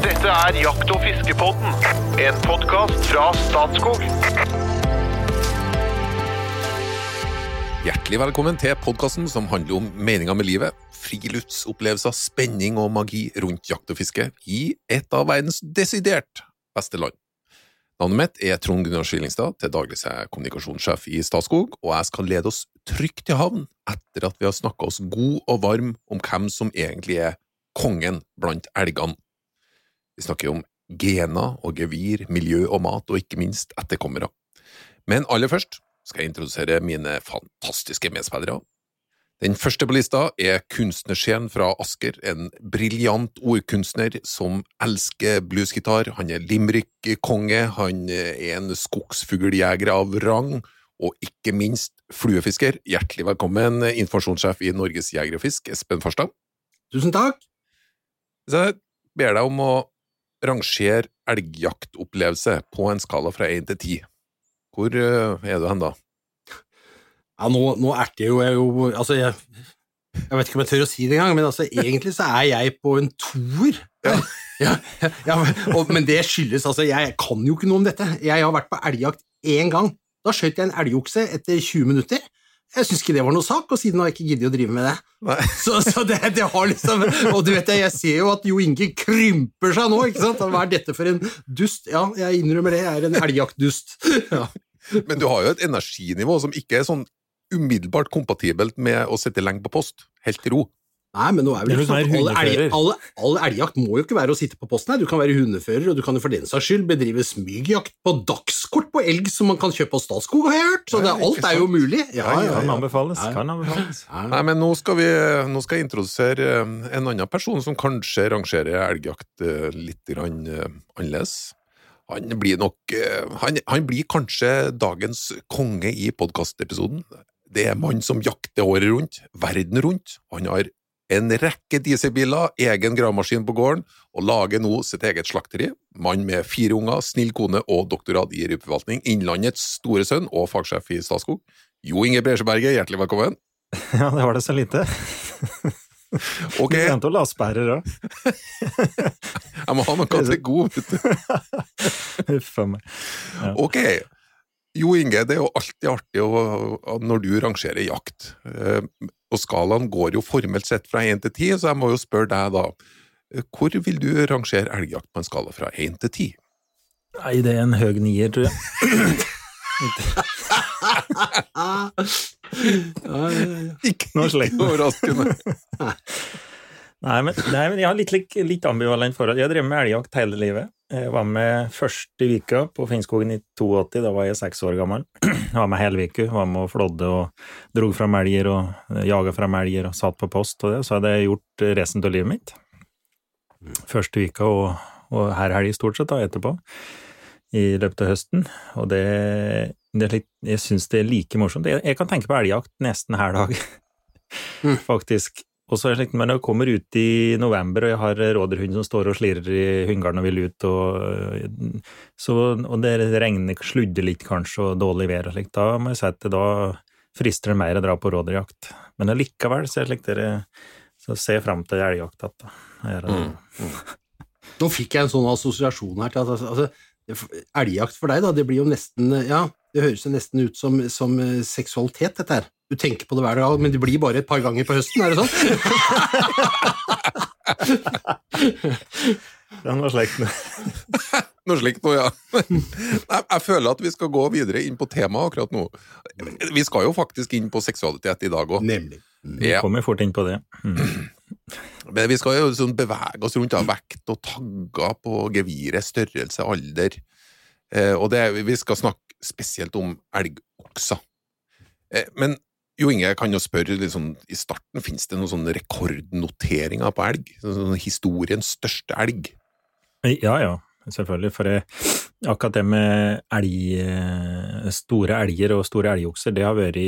Dette er Jakt- og fiskepodden, en podkast fra Statskog. Hjertelig velkommen til podkasten som handler om meninga med livet, friluftsopplevelser, spenning og magi rundt jakt og fiske i et av verdens desidert beste land. Navnet mitt er Trond Gunnar Skillingstad, til daglig er jeg kommunikasjonssjef i Statskog, og jeg skal lede oss trygt til havn etter at vi har snakka oss god og varm om hvem som egentlig er kongen blant elgene. Vi snakker om gener og gevir, miljø og mat, og ikke minst etterkommere. Men aller først skal jeg introdusere mine fantastiske medspillere. Den første på lista er kunstnersjelen fra Asker, en briljant ordkunstner som elsker bluesgitar. Han er limerick-konge, han er en skogsfugljeger av rang, og ikke minst fluefisker. Hjertelig velkommen, informasjonssjef i Norges Jeger og Fisk, Espen Farstad. Tusen takk. Så jeg ber deg om å rangere elgjaktopplevelse på en skala fra én til ti. Hvor eh, er du hen da? Ja, nå, nå erter jo jeg jo Altså, jeg, jeg vet ikke om jeg tør å si det engang, men altså, egentlig så er jeg på en toer. Ja. Ja, ja, og, men det skyldes altså Jeg kan jo ikke noe om dette. Jeg har vært på elgjakt én gang. Da skjøt jeg en elgokse etter 20 minutter. Jeg syns ikke det var noe sak, og siden har jeg ikke giddet å drive med det. Så, så det, det har liksom Og du vet, jeg, jeg ser jo at Jo Inge krymper seg nå, ikke sant? Hva er dette for en dust? Ja, jeg innrømmer det, jeg er en elgjaktdust. Ja. Men du har jo et energinivå som ikke er sånn umiddelbart kompatibelt med å sitte lenge på post. Helt i ro. Nei, men nå er vel ikke litt sånn mer at all, elg, hundefører. all, all elgjakt må jo ikke være å sitte på posten her. Du kan være hundefører, og du kan jo for den saks skyld bedrive smygjakt på dagskort på elg som man kan kjøpe på Statskog, har jeg hørt. Så det, alt er jo mulig. Ja, ja, Kan ja. anbefales. Kan anbefales. Nei, men nå skal, vi, nå skal jeg introdusere eh, en annen person som kanskje rangerer elgjakt eh, litt grann, eh, annerledes. Han blir nok han, han blir kanskje dagens konge i podkastepisoden. Det er mann som jakter året rundt, verden rundt. Han har en rekke dieselbiler, egen gravemaskin på gården, og lager nå sitt eget slakteri. Mann med fire unger, snill kone og doktorgrad i rypeforvaltning. Innlandets store sønn og fagsjef i Statskog. Jo Inge Bresjeberget, hjertelig velkommen. Ja, det var det så lite. Ok, Du glemte å la sperrer òg. jeg må ha noe til god, vet du. Huff a meg. Ok, Jo Inge, det er jo alltid artig å, å- når du rangerer jakt. Og skalaen går jo formelt sett fra 1 til 10, så jeg må jo spørre deg da. Hvor vil du rangere elgjakt på en skala fra 1 til 10? Nei, det er en høg nier, tror jeg. Ah. Ja, ja, ja. Ikke noe overraskende. Nei, men, nei, men jeg har litt, litt ambivalent forhold. Jeg har drevet med elgjakt hele livet. Jeg var med første vika på Finnskogen i 82, da var jeg seks år gammel. Jeg var med hele uka, var med og flådde og drog fram elger og jaga fram elger og satt på post og det. Så hadde jeg gjort resten av livet mitt. Første vika og, og her helg stort sett da, etterpå, i løpet av høsten. Og det, det er litt, jeg syns det er like morsomt. Jeg, jeg kan tenke på elgjakt nesten hver dag, Mm. faktisk. Og så er slik, men jeg kommer ut i november, og jeg har rådyrhund som står og slirer i hungarden og vil ut, og, så, og det regner sludder litt kanskje, og dårlig vær og slikt, da må jeg si at det da frister det mer å dra på rådyrjakt. Men allikevel så så ser jeg fram til elgjakt igjen. det. Mm. Nå fikk jeg en sånn assosiasjon her til at altså, elgjakt for deg, da, det blir jo nesten Ja, det høres jo nesten ut som, som eh, seksualitet, dette her. Du tenker på det hver dag, men det blir bare et par ganger på høsten, er det sånn? Det er noe slikt slik. Noe slikt noe, ja. Nei, Jeg føler at vi skal gå videre inn på temaet akkurat nå. Vi skal jo faktisk inn på seksualitet i dag òg. Nemlig. Vi Ja. kommer fort inn på det. Mm. Men vi skal jo sånn bevege oss rundt av vekt og tagger på geviret, størrelse, alder. Eh, og det, vi skal snakke spesielt om elgokser. Eh, men Jo Inge, jeg kan jo spørre litt sånn, i starten, finnes det noen sånne rekordnoteringer på elg? Sånn, sånn historiens største elg? Ja, ja, selvfølgelig. For akkurat det med elg, eh, store elger og store elgokser, det har vært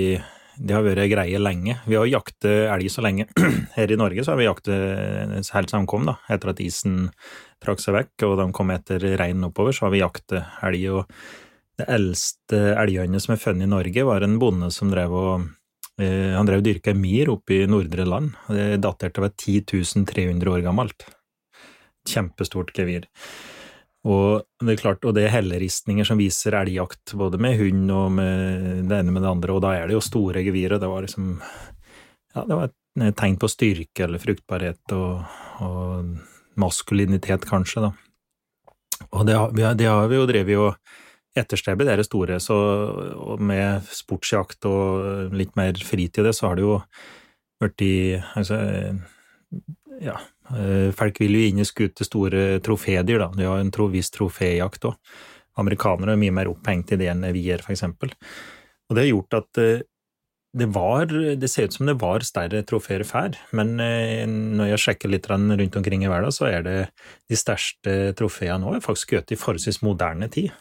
det har vært greie lenge. Vi har jaktet elg så lenge. Her i Norge så har vi jaktet helt siden de kom, da. Etter at isen trakk seg vekk og de kom etter reinen oppover, så har vi jaktet elg. Og det eldste elghønet som er funnet i Norge, var en bonde som drev og eh, Han drev og dyrka myr oppe i nordre land. Det daterte til å være 10 300 år gammelt. kjempestort gevir. Og det er klart, og det er helleristninger som viser elgjakt, både med hund og med det ene med det andre, og da er det jo store gevir, og det var liksom Ja, det var et tegn på styrke eller fruktbarhet og, og maskulinitet, kanskje, da. Og det, det har vi jo drevet og etterstrebet, det er det store, så med sportsjakt og litt mer fritid, det, så har det jo i altså, ja, eh, folk vil jo inn i skute store trofédyr, da. De har en viss troféjakt òg. Amerikanere er mye mer opphengt i det enn vi er, eksempel. Og det har gjort at eh, det var Det ser ut som det var større trofeer før, men eh, når jeg sjekker litt rundt omkring i verden, så er det de største trofeene nå er faktisk skutt i forholdsvis moderne tid.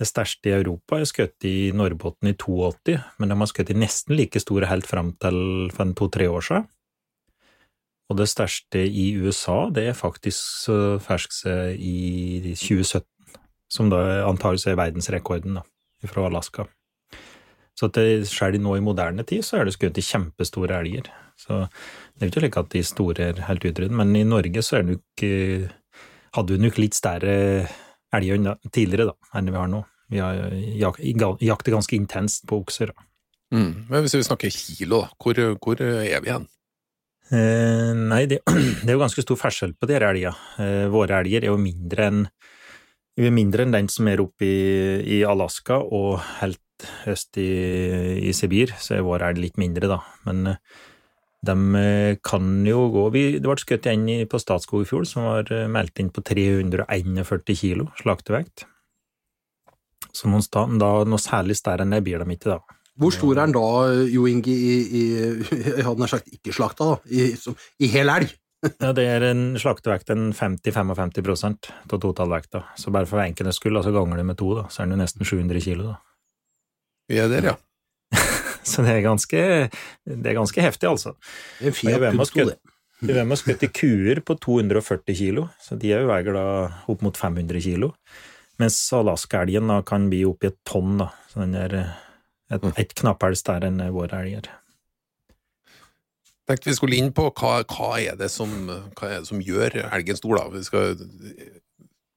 Det største i Europa er skutt i Norrbotten i 82, men de har skutt i nesten like store helt fram til for to-tre år siden. Og det største i USA, det er faktisk ferskt i 2017, som da antakeligvis er verdensrekorden, da, fra Alaska. Så selv nå i moderne tid, så er det skutt i kjempestore elger. Så det er jo ikke at de store er helt utryddet, men i Norge så er det nok eh, hadde vi nok litt større elger unna- tidligere da, enn vi har nå. Vi har jak jakter ganske intenst på okser. Da. Mm. Men hvis vi snakker kilo, da, hvor, hvor er vi hen? Eh, nei, det, det er jo ganske stor forskjell på de her elgene. Eh, våre elger er jo mindre enn enn den som er oppe i, i Alaska og helt øst i, i Sibir, så er vår elg litt mindre, da. Men eh, de eh, kan jo gå vi, Det ble skutt en på Statskog i fjor som var eh, meldt inn på 341 kilo slaktevekt. Så noen sta, da, noe særlig større enn det blir de ikke, da. Hvor stor er den da, Jo Inge, i, i jeg hadde nær sagt ikke slakta, da, i, som, i hel elg? Ja, det er en slaktevekt en 50-55% av totalvekta. Så bare for enkelhets skyld, altså ganger det med to, da, så er den jo nesten 700 kilo. Da. Vi er der, ja. Så det er ganske, det er ganske heftig, altså. En Fiat Punto, det. skutte- vi skutt i kuer på 240 kilo, så de er jo veier da opp mot 500 kilo. Mens alaskaelgen kan bli oppi et tonn, da. Så den er et, et knapphels der enn våre elger. Tenkte vi skulle inn på hva, hva, er det som, hva er det som gjør elgen stor, da. Vi skal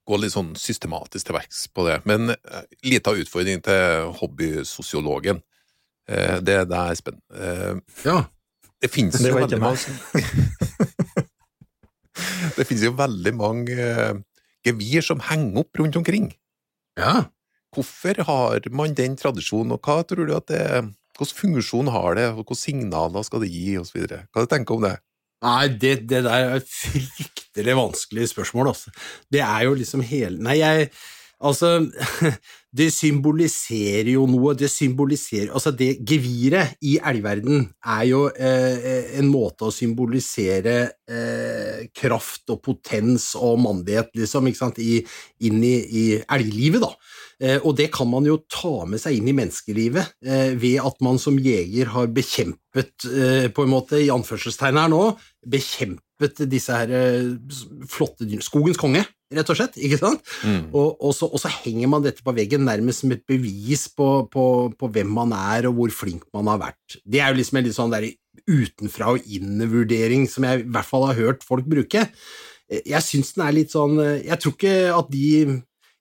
gå litt sånn systematisk til verks på det. Men eh, lita utfordring til hobbysosiologen. Eh, det er spennende. Eh, Ja. det finnes Det jo veldig mange Det finnes jo veldig mange eh, gevir som henger opp rundt omkring. ja. Hvorfor har man den tradisjonen, og hva tror du at det Hvilken funksjon har det, og hvilke signaler skal det gi, osv.? Hva tenker du om det? Nei, det, det der er et fryktelig vanskelig spørsmål, altså. Det er jo liksom hele Nei, jeg Altså, det symboliserer jo noe. Det symboliserer Altså, det geviret i elgverden er jo eh, en måte å symbolisere eh, kraft og potens og mandighet, liksom, ikke sant, i, inn i, i elglivet, da. Eh, og det kan man jo ta med seg inn i menneskelivet eh, ved at man som jeger har bekjempet, eh, på en måte, i anførselstegn her nå, bekjempet disse her eh, flotte dyrene. Skogens konge, rett og slett. ikke sant? Og, og, så, og så henger man dette på veggen nærmest som et bevis på, på, på hvem man er, og hvor flink man har vært. Det er jo liksom en litt sånn der utenfra og inn-vurdering som jeg i hvert fall har hørt folk bruke. Jeg syns den er litt sånn eh, Jeg tror ikke at de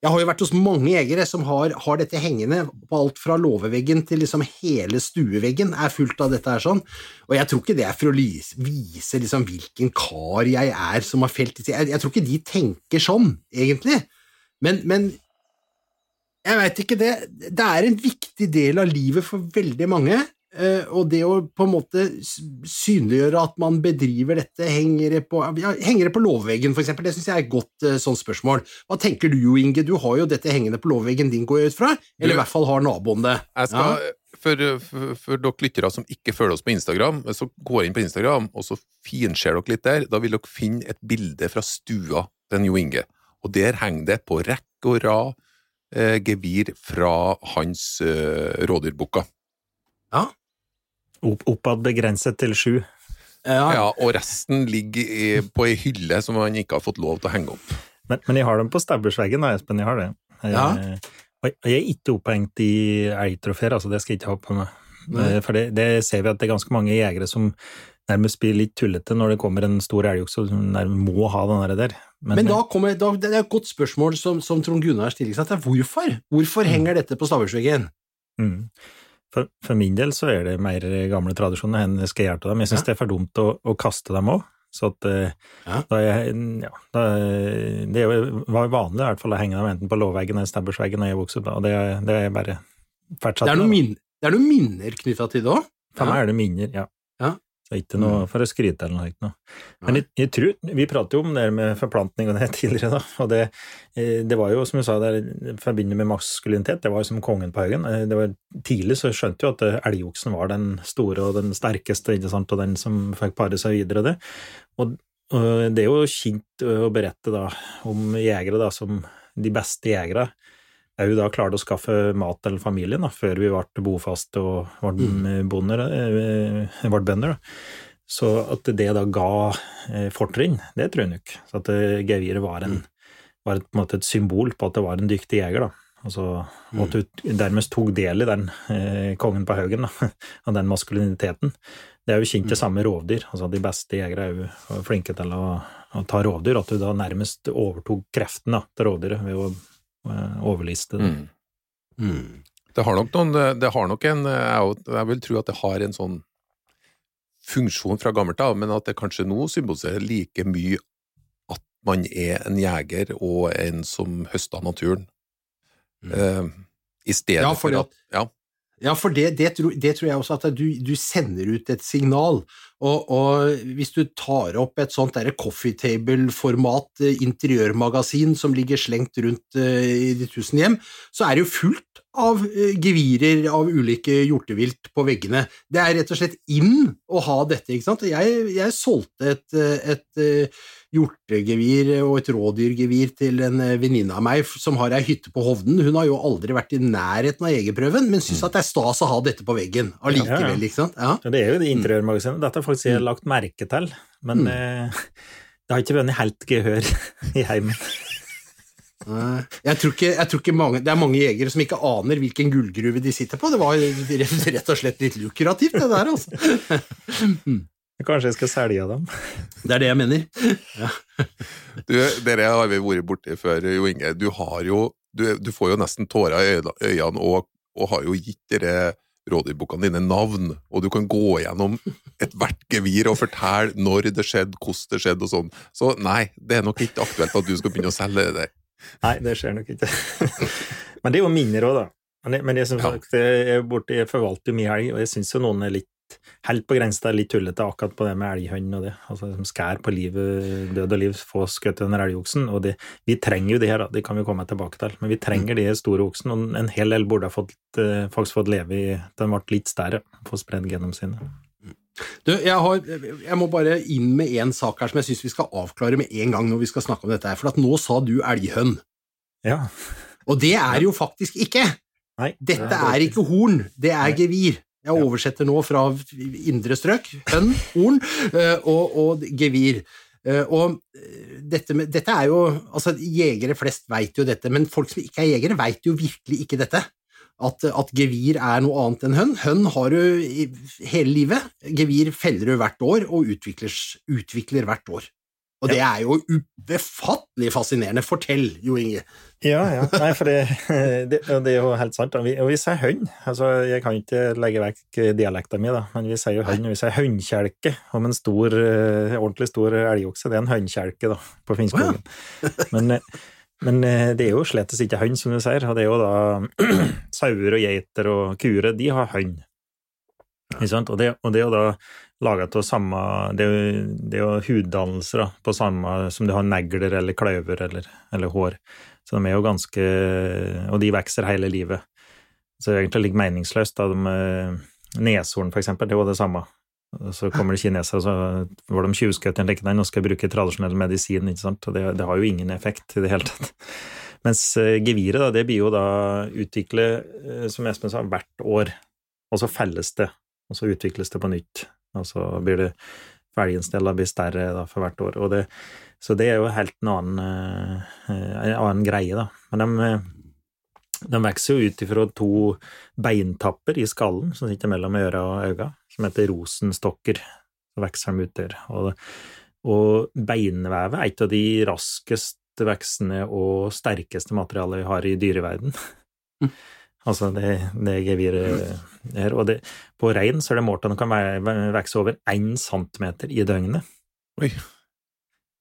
jeg har jo vært hos mange jegere som har, har dette hengende på alt fra låveveggen til liksom hele stueveggen er fullt av dette her sånn, og jeg tror ikke det er for å lys- vise liksom hvilken kar jeg er som har felt disse. Jeg, jeg tror ikke de tenker sånn, egentlig, men, men jeg veit ikke det. Det er en viktig del av livet for veldig mange, og det å på en måte synliggjøre at man bedriver dette, henger det på, ja, henger det på låveveggen, for eksempel, det syns jeg er et godt sånn spørsmål. Hva tenker du Inge? Du har jo dette hengende på lovveggen din, går jeg ut fra? Eller i hvert fall har naboen det? Jeg skal, for, for, for dere lyttere som ikke følger oss på Instagram, så går inn på Instagram, og så finser dere litt der. Da vil dere finne et bilde fra stua til Jo Inge. Og der henger det på rekke og rad eh, gevir fra hans eh, rådyrbukka. Ja. Opp, oppad begrenset til sju. Ja. Ja, og resten ligger i, på ei hylle som han ikke har fått lov til å henge opp. Men, men jeg har dem på stabbursveggen, da, Espen. Jeg har det. Jeg, Ja. og jeg- er ikke opphengt i elgtrofeer, altså det skal jeg ikke ha på meg. Nei. Eh, For det, det ser vi at det er ganske mange jegere som nærmest blir litt tullete når det kommer en stor elgokse og som nærmest må ha den der. Men, Men, da kommer, da, det er et godt spørsmål som, som Trond Gunnar stiller seg til. Hvorfor? Hvorfor henger dette på stabbursveggen? Mm. For, for, min del så er det mer gamle tradisjoner enn skal gjøre til dem. Jeg syns ja. det er for dumt å, å kaste dem òg. Så at eh, ja. da jeg, ja, da, Det var vanlig i hvert fall å henge dem enten på låvveggen eller stabbersveggen da jeg vokste opp, og det, det er bare fortsatt. Det er noen, min, det er noen minner knytta til det òg? For meg er det minner, ja. Ja. er ikke noe mm. for å skryte eller noe. Men jeg, jeg, tror, Vi pratet jo om det med forplantning og det tidligere, da. Og det, eh, det var jo, som du sa, det forbundet med maskulinitet. Det var jo som kongen på haugen. Eh, det var Tidlig så skjønte jo at eh, elgoksen var den store og den sterkeste, ikke sant, og den som fikk pare seg videre. det. Og, og det er jo kjent å berette da om jegere da som de beste jegere òg da klarte å skaffe mat til familien da, før vi ble bofaste og ble mm. bonder, eh, ble bønder. Så at det da ga eh, fortrinn, det tror jeg nok. Så at eh, geviret var, en, mm. var et, måte et symbol på at det var en dyktig jeger. da. Altså, og at du dermed tok del i den eh, kongen på haugen, da, av den maskuliniteten. Det er jo kjent det mm. samme rovdyr. altså De beste jegere er jo flinke til å, å, ta rovdyr. At du da nærmest overtok kreften da, til rovdyret ved å Eh, overliste. Mm. Mm. Det har nok noen Det har nok en Jeg vil tro at det har en sånn funksjon fra gammelt av, men at det kanskje nå symboliserer like mye at man er en jeger og en som høster naturen. Mm. Uh, I stedet ja, for, for at, ja. Ja, for det, det, det, tror jeg også at du, du sender ut et signal. Og, og, hvis du tar opp et sånt der coffee table-format eh, interiørmagasin som ligger slengt rundt uh, i de tusen hjem, så er det jo fullt av uh, gevirer av ulike hjortevilt på veggene. Det er rett og slett inn å ha dette, ikke sant. Jeg, jeg solgte et, et, et hjortegevir og et rådyrgevir til en eh, venninne av meg som har ei hytte på Hovden. Hun har jo aldri vært i nærheten av jegerprøven, men syns mm. at det er stas å ha dette på veggen allikevel. Ja, ja. ikke sant? Ja. det er jo det interiørmagasinet. Dette har faktisk jeg mm. lagt merke til, men mm. eh, det har ikke vært helt gehør i heimen. Jeg tror, ikke, jeg tror ikke mange, Det er mange jegere som ikke aner hvilken gullgruve de sitter på. Det var rett og slett litt lukrativt, det der, altså. Kanskje jeg skal selge dem. Det er det jeg mener. Ja. du, dere har vi vært borti før, Jo Inge. Du, jo, du, du får jo nesten tårer i øynene og, og har jo gitt dere rådyrbukkene dine navn, og du kan gå gjennom ethvert gevir og fortelle når det skjedde, hvordan det skjedde og sånn. Så nei, det er nok ikke aktuelt at du skal begynne å selge det. Nei, det skjer nok ikke. Men det er jo minner òg, da. Men, men jeg, som sagt, jeg, borte, jeg forvalter jo mye helg, og jeg syns jo noen er litt helt på grensa litt tullete akkurat på det med elghønn og det. Altså som skær på livet, død og liv, få skutt under elgoksen. Og det, vi trenger jo det her, da, det kan vi komme tilbake til. Men vi trenger de store oksene, og en hel del burde ha fått, eh, faktisk fått leve i Den ble litt større, få spredd genene sine. Du, jeg, har, jeg, må bare inn med én sak her som jeg syns vi skal avklare med en gang når vi skal snakke om dette. her, For at nå sa du elghønn. Ja. Og det er jo faktisk ikke! Nei, Dette er ikke horn, det er gevir. Jeg oversetter nå fra indre strøk, hønn, horn, eh, og, og gevir. Eh, og eh, dette, med, dette, er jo Altså, jegere flest veit jo dette, men folk som ikke er jegere, veit jo virkelig ikke dette. At, at, gevir er noe annet enn hønn. Hønn har du hele livet. Gevir feller du hvert år og utvikler, utvikler hvert år. Og det er jo ubefattelig fascinerende. Fortell, Jo Inge. Ja, ja. Nei, for det, det, det er jo helt sant. Og vi, og vi sier hønn. Altså, jeg kan ikke legge vekk dialekten min, da, men vi sier jo hønn. Vi sier hønnkjelke om en stor, eh, ordentlig stor elgokse. Det er en hønnkjelke da, på Finnskogen. Oh, ja. men, men, eh, det er jo slettes ikke hønn, som du sier. Og det er jo da sauer og geiter og kuer, de har hønn. Og det, og det er jo da laga av samme Det er jo, det er jo huddannelser da, på samme som du har negler eller kløver eller, eller, hår. Så de er jo ganske Og de vokser hele livet. Så det er egentlig litt meningsløst. da de, Neshorn, for eksempel, det er jo det samme. Så kommer det kinesere, så var de tjuvskutt en likedan nå skal bruke tradisjonell medisin, ikke sant. Det, det, har jo ingen effekt i det hele tatt. Mens eh, geviret, da, det blir jo da utviklet, eh, som Espen sa, hvert år. Og så felles det, og så utvikles det på nytt. Og så blir det felgensdeler blir større da, for hvert år. Det, så det er jo helt en annen, eh, en annen greie, da. Men de, de vokser jo ut ifra to beintapper i skallen som sitter mellom øra og øynene, som heter rosenstokker. Så vokser de ut der. Og, Og beinvevet er et av de raskest veksende og sterkeste materialet vi har i dyreverden. Mm. altså det, det geviret her. Og det, på rein så er det målt at den kan vokse over én centimeter i døgnet. Oi.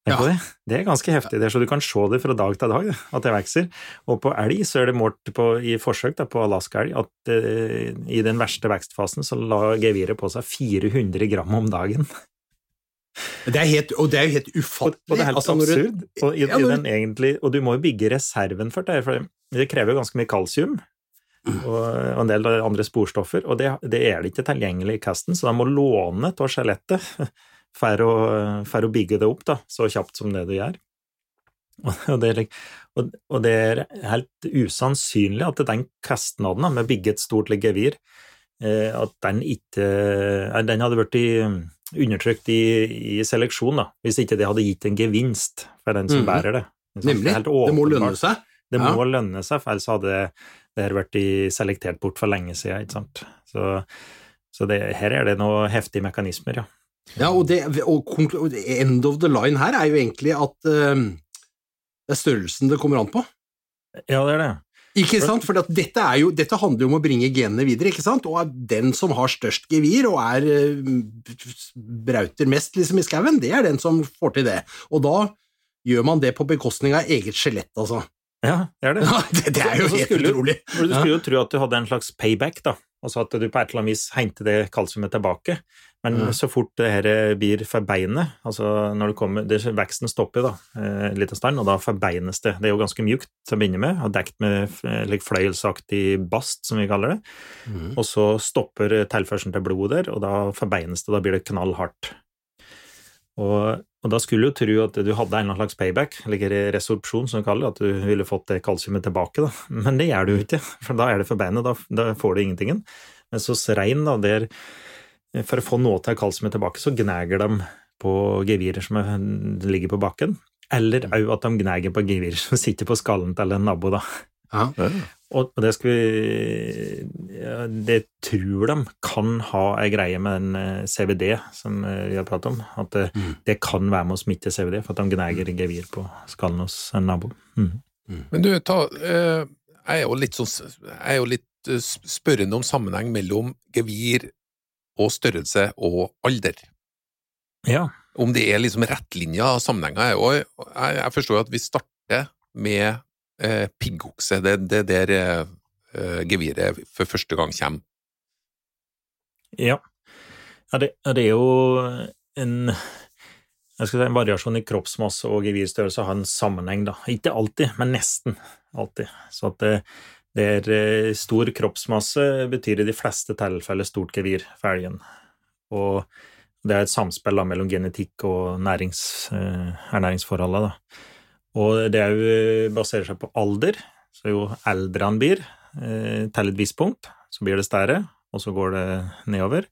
Ja. det. Er ganske heftig, det, så du kan se det fra dag til dag, at det vokser. Og på elg så er det målt på, i forsøk da, på alaskaelg at eh, i den verste vekstfasen så la geviret på seg 400 gram om dagen. Det er helt, og det er jo helt ufattelig. og det er helt Altså, når du- absurd. Og, i, Ja, når- den egentlig, og du må jo bygge reserven for det, for det krever jo ganske mye kalsium. Og og en del andre sporstoffer, og det, det er det ikke tilgjengelig i kasten, så de må låne av skjelettet for å, for å bygge det opp da, så kjapt som det du gjør. Og det, er og, det er helt usannsynlig at den kostnaden med å bygge et stort gevir, eh, at den ikke eh, Den hadde blitt undertrykt i, i seleksjon, da, hvis ikke det hadde gitt en gevinst for den som mm. bærer det. Nemlig. Det, Det må lønne seg. Det Ja. må lønne seg, for ellers hadde det her vært selektert bort for lenge siden, ikke sant. Så, så det, her er det noen heftige mekanismer, ja. Ja, og, det, og end of the line her er jo egentlig at uh, det er størrelsen det kommer an på. Ja, det er det. Ikke sant? For dette, er jo, dette handler jo om å bringe genene videre, ikke sant? Og den som har størst gevir og er eh, brauter mest liksom i skauen, det er den som får til det. Og da gjør man det på bekostning av eget skjelett, altså. Ja, det er det. Ja, det, det er jo helt skulle- utrolig. Du skulle jo tro at du hadde en slags payback, da. Altså at du på et eller annet vis hente det kalsiumet tilbake. Men Mm. så fort det her blir for beinet, altså når det kommer det, Veksten stopper da, eh, en liten stund, og da forbeines det. Det er jo ganske mjukt til å begynne med, og dekt med like, fløyelsaktig bast, som vi kaller det. Mm. Og så stopper tilførselen til blodet der, og da forbeines det, da blir det knallhardt. Og, og da skulle du tro at du hadde en slags payback, eller resorpsjon som vi kaller det, at du ville fått det kalsiumet tilbake, da. Men det gjør du ikke, for da er det forbeinet, da, da får du ingentingen. Men så rein, da, der for å få noe til kalsiumet tilbake, så gnager de på gevirer som er, ligger på bakken, eller òg at de gnager på gevirer som sitter på skallen til en nabo, da. Ja. Og og det skal vi Det tror de kan ha ei greie med den eh, CVD som eh, vi har pratet om. At det, Mm. det kan være med å smitte CVD, for at de gnager gevir på skallen hos en nabo. Mm. Men du, ta, eh, jeg er jo litt, sånn, jeg er jo litt eh, spørrende om sammenheng mellom gevir og størrelse og alder. Ja. Om det er liksom rettlinja sammenhenger. er jeg, jeg forstår at vi starter med eh, piggokse. Det det er der eh, eh, geviret for første gang kommer. Ja. ja det, det er jo en jeg skal si, en variasjon i kroppsmasse og gevirstørrelse har en sammenheng, da. Ikke alltid, men nesten alltid. Så at det, det er eh, stor kroppsmasse betyr i de fleste tilfeller stort gevir for elgen. Og det er et samspill da, mellom genetikk og nærings, eh. Da. Og det jo, baserer seg på alder, så jo eldre han blir, eh, til et visst punkt, så blir det større, og så går det nedover.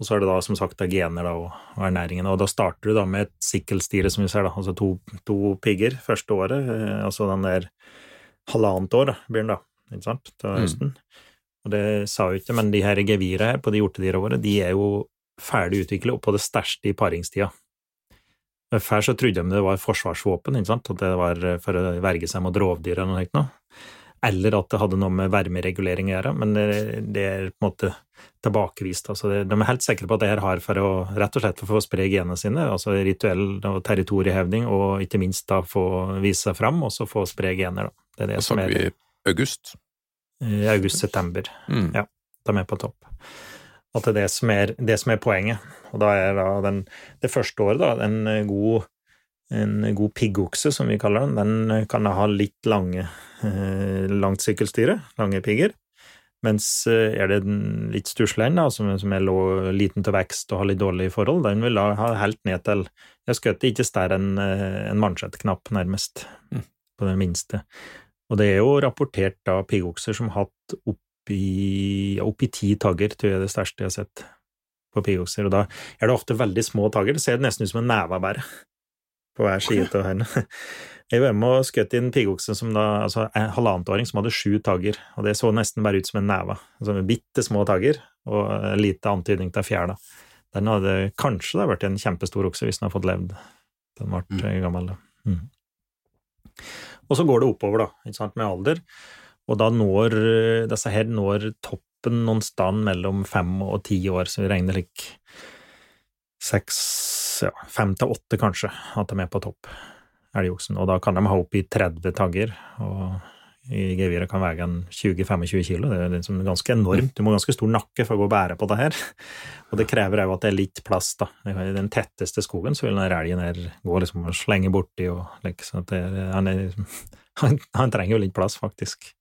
Og så er det da som sagt da gener da, og, og ernæringen. Og da starter du da med et sikkelstire, som vi ser, da, altså to, to pigger første året, eh, altså den der halvannet år da, blir den da, ikke sant, til Mm. høsten. Og det sa jo ikke, men de her gevira her på de hjortedyra våre, de er jo ferdig utviklet og på det største i paringstida. Før så trodde de det var forsvarsvåpen, ikke sant, at det var for å verge seg mot rovdyr eller noe sånt. Eller at det hadde noe med varmeregulering å gjøre, men det, er på en måte tilbakevist. Altså de er helt sikre på at det her har for å rett og slett for å spre genene sine, altså rituell og territoriehevding, og ikke minst da få vise seg fram, og så få spre gener. Da. Det er det Da som er vi august. i august-september. Mm. Ja. De er på topp. At det er det som er, det som er poenget. Og da er da den, det første året, da, en god, en god piggokse, som vi kaller den, den kan ha litt lange, eh, langt sykkelstyre, lange pigger. Mens eh, er det den litt stusslig som, som er liten til vekst og har litt dårlige forhold, den vil da ha helt ned til Jeg skjøt ikke større enn eh, en mansjettknapp, nærmest, Mm. på det minste. Og det er jo rapportert da piggokser som har hatt oppi, oppi ti tagger, tror jeg er det største jeg har sett på piggokser. Og da er det ofte veldig små tagger, det ser nesten ut som en neve bare, på hver side av hendene. Jeg var med og skjøt inn piggokse som da, altså en halvannetåring som hadde sju tagger, og det så nesten bare ut som en neve. Altså bitte små tagger, og lite antydning til fjær, da. Den hadde kanskje da vært en kjempestor okse hvis den hadde fått levd Den ble gammel, da. Mm. Og så går det oppover, da, sant, med alder. Og da når disse her når toppen noen sted mellom fem og ti år, så vi regner lik seks, ja, fem til åtte kanskje, at de er på topp, elgoksen. Og da kan de ha opp i 30 tagger, og i geviret kan veie 20-25 kilo. Det er liksom ganske enormt. Du må ha ganske stor nakke for å gå og bære på det her. Og det krever òg at det er litt plass, da. I den tetteste skogen så vil den elgen her gå liksom og slenge borti og liksom det, han, er, han, han trenger jo litt plass, faktisk.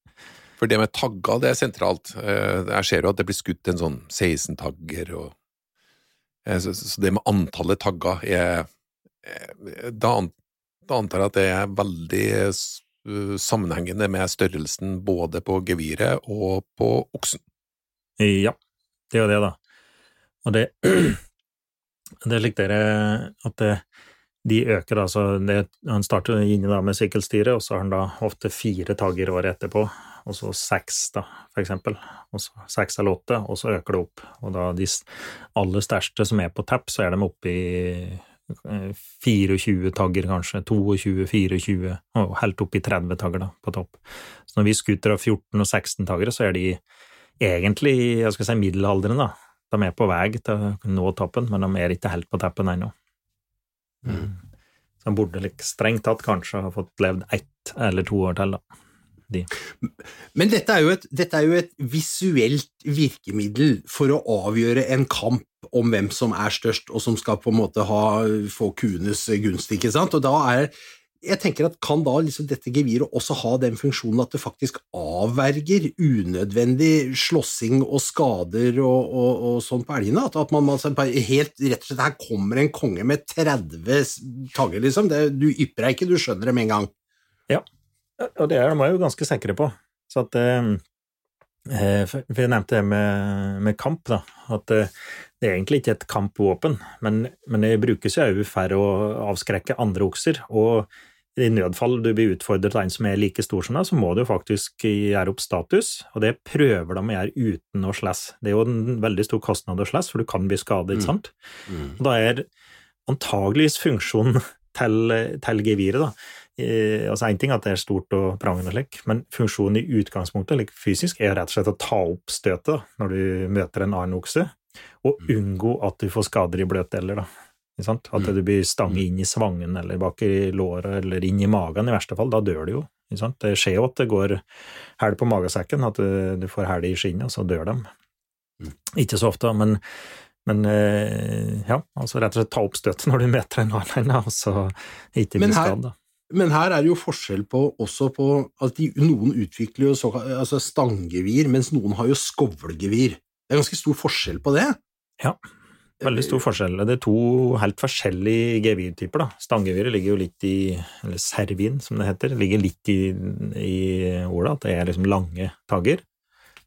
For det med tagga, det er sentralt. Eh, Jeg ser jo at det blir skutt en sånn 16-tagger, og eh, så, det med antallet tagger er eh, Da antar jeg at det er veldig sammenhengende med størrelsen både på geviret og på oksen. Ja, det er jo det, da. Og det Det slik dere at det, de øker, altså det, Han starter inne da med sykkelstyret, og så har han da ofte fire tagger året etterpå, og så seks, da, for eksempel. Og så seks eller åtte, og så øker det opp. Og da de aller største som er på tapp, så er de oppe i eh, 24 tagger, kanskje. 22-24, og helt opp i 30 tagger, da, på topp. Så når vi skuter av 14 og 16 taggere, så er de egentlig jeg skal si middelaldrende. De er på vei til å nå toppen, men de er ikke helt på teppen ennå. Så de burde like, strengt tatt kanskje ha fått levd ett eller to år til, da. De. Men dette er, et, dette er jo et visuelt virkemiddel for å avgjøre en kamp om hvem som er størst, og som skal på en måte ha, få kuenes gunst, ikke sant? Og da er jeg tenker at Kan da liksom dette geviret også ha den funksjonen at det faktisk avverger unødvendig slåssing og skader og, og, og sånn på elgene? At, at man man, helt rett og slett Her kommer en konge med 30 tagger, liksom. Det, du ypper deg ikke, du skjønner det med en gang. Ja, Og det er er jo ganske sikre på. Så at eh, eh, for jeg nevnte det med, med kamp, da. At eh, det er egentlig ikke et kampvåpen, men, men det brukes jo for å avskrekke andre okser. Og i nødfall du blir utfordret av en som er like stor som deg, så må du faktisk gjøre opp status, og det prøver de å gjøre uten å slåss. Det er jo en veldig stor kostnad å slåss, for du kan bli skadet, ikke sant? Og da er antageligvis funksjonen til, til geviret, da eh, altså En ting er at det er stort og prangende, slik, men funksjonen i utgangspunktet like, fysisk er rett og slett å ta opp støtet da, når du møter en annen okse, og unngå at du får skader i. Ikke sant? At du blir stanget inn i svangen eller bak i låret eller inn i magen, i verste fall. Da dør du jo. Det skjer jo at det går hæl på magesekken, at du, du får hæl i skinnet, og så dør de. Ikke så ofte, men men eh, ja, altså rett og slett ta opp støtet når du møter en annen, og så ikke bli skadd. Men her er det jo forskjell på, også på at de, noen utvikler jo såkalt, altså stangevir, mens noen har jo skovlgevir. Det er ganske stor forskjell på det. Veldig stor forskjell. Det er to helt forskjellige gevirtyper. da. Stanggeviret ligger jo litt i Eller servin, som det heter. Ligger litt i, i ordet, at det er liksom lange tagger.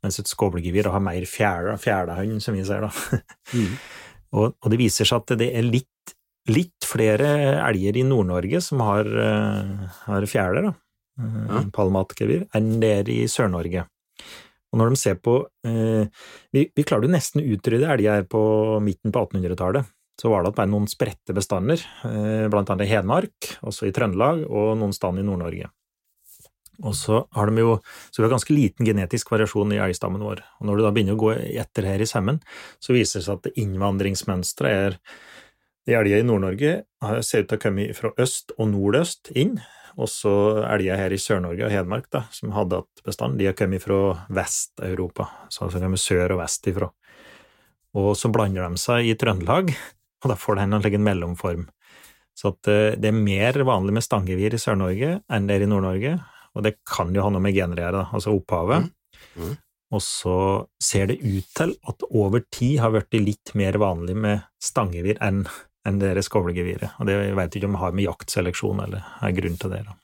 Mens et skåblegevir har mer fjæra, fjælahånd, som vi ser, da. og, og det viser seg at det er litt, litt flere elger i Nord-Norge som har, eh, har fjæler, da. eh, Ja. Palmatgevir, enn det er i Sør-Norge. Og når de ser på eh, vi, vi klarte jo nesten å utrydde her på midten på 1800-tallet. Så var det at bare noen spredte bestander, eh, blant annet i Hedmark, også i Trøndelag, og noen steder i Nord-Norge. Og så har de jo så vi har ganske liten genetisk variasjon i elgstammen vår. Og når du da begynner å gå etter her i sømmen, så viser det seg at innvandringsmønsteret er de elgene i Nord-Norge ser ut til å komme fra øst og nordøst inn, og så elger her i Sør-Norge og Hedmark, da, som hadde hatt bestand, de har kommet fra Vest-Europa, så altså kommer sør og vest ifra. Og så blander de seg i Trøndelag, og da får de en egen mellomform. Så at eh, det er mer vanlig med stangevir i Sør-Norge enn det er i Nord-Norge, og det kan jo ha noe med gener å gjøre, altså opphavet. Mm. Mm. Og så ser det ut til at over tid har blitt litt mer vanlig med stangevir enn enn det der skovlegeviret. Og det jeg ikke om det har med jaktseleksjon eller er grunn til det. da.